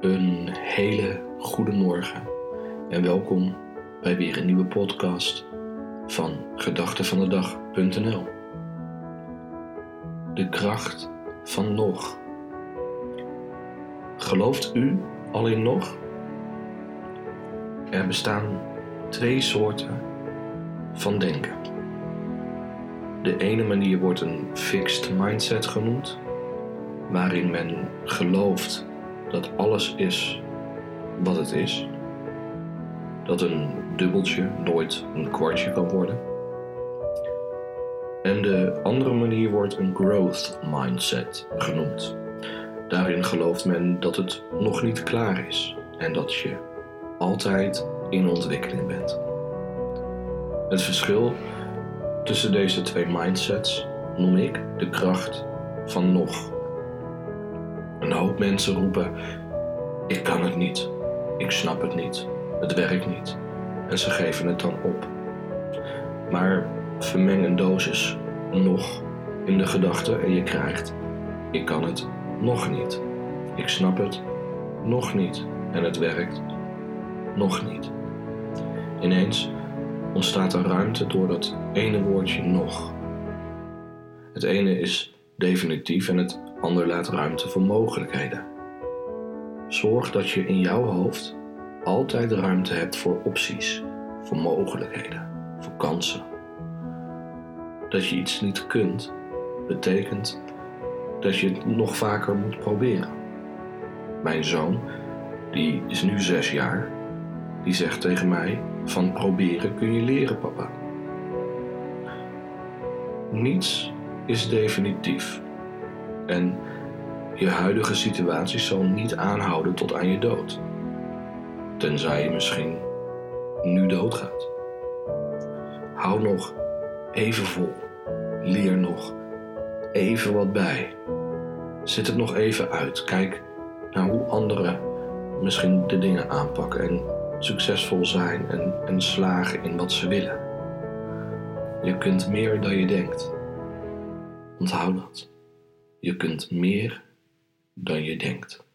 Een hele goede morgen en welkom bij weer een nieuwe podcast van gedachtenvandedag.nl. De kracht van nog. Gelooft u al in nog? Er bestaan twee soorten van denken. De ene manier wordt een fixed mindset genoemd, waarin men gelooft dat alles is wat het is. Dat een dubbeltje nooit een kwartje kan worden. En de andere manier wordt een growth mindset genoemd. Daarin gelooft men dat het nog niet klaar is en dat je altijd in ontwikkeling bent. Het verschil tussen deze twee mindsets noem ik de kracht van nog. Een hoop mensen roepen: Ik kan het niet, ik snap het niet, het werkt niet. En ze geven het dan op. Maar vermeng een dosis nog in de gedachte en je krijgt: Ik kan het nog niet, ik snap het nog niet en het werkt nog niet. Ineens ontstaat er ruimte door dat ene woordje nog. Het ene is definitief en het ander laat ruimte voor mogelijkheden. Zorg dat je in jouw hoofd altijd ruimte hebt voor opties, voor mogelijkheden, voor kansen. Dat je iets niet kunt, betekent dat je het nog vaker moet proberen. Mijn zoon, die is nu zes jaar, die zegt tegen mij: Van proberen kun je leren, papa. Niets is definitief. En je huidige situatie zal niet aanhouden tot aan je dood. Tenzij je misschien nu doodgaat. Hou nog even vol. Leer nog even wat bij. Zet het nog even uit. Kijk naar hoe anderen misschien de dingen aanpakken en succesvol zijn en, en slagen in wat ze willen. Je kunt meer dan je denkt. Onthoud dat. Je kunt meer dan je denkt.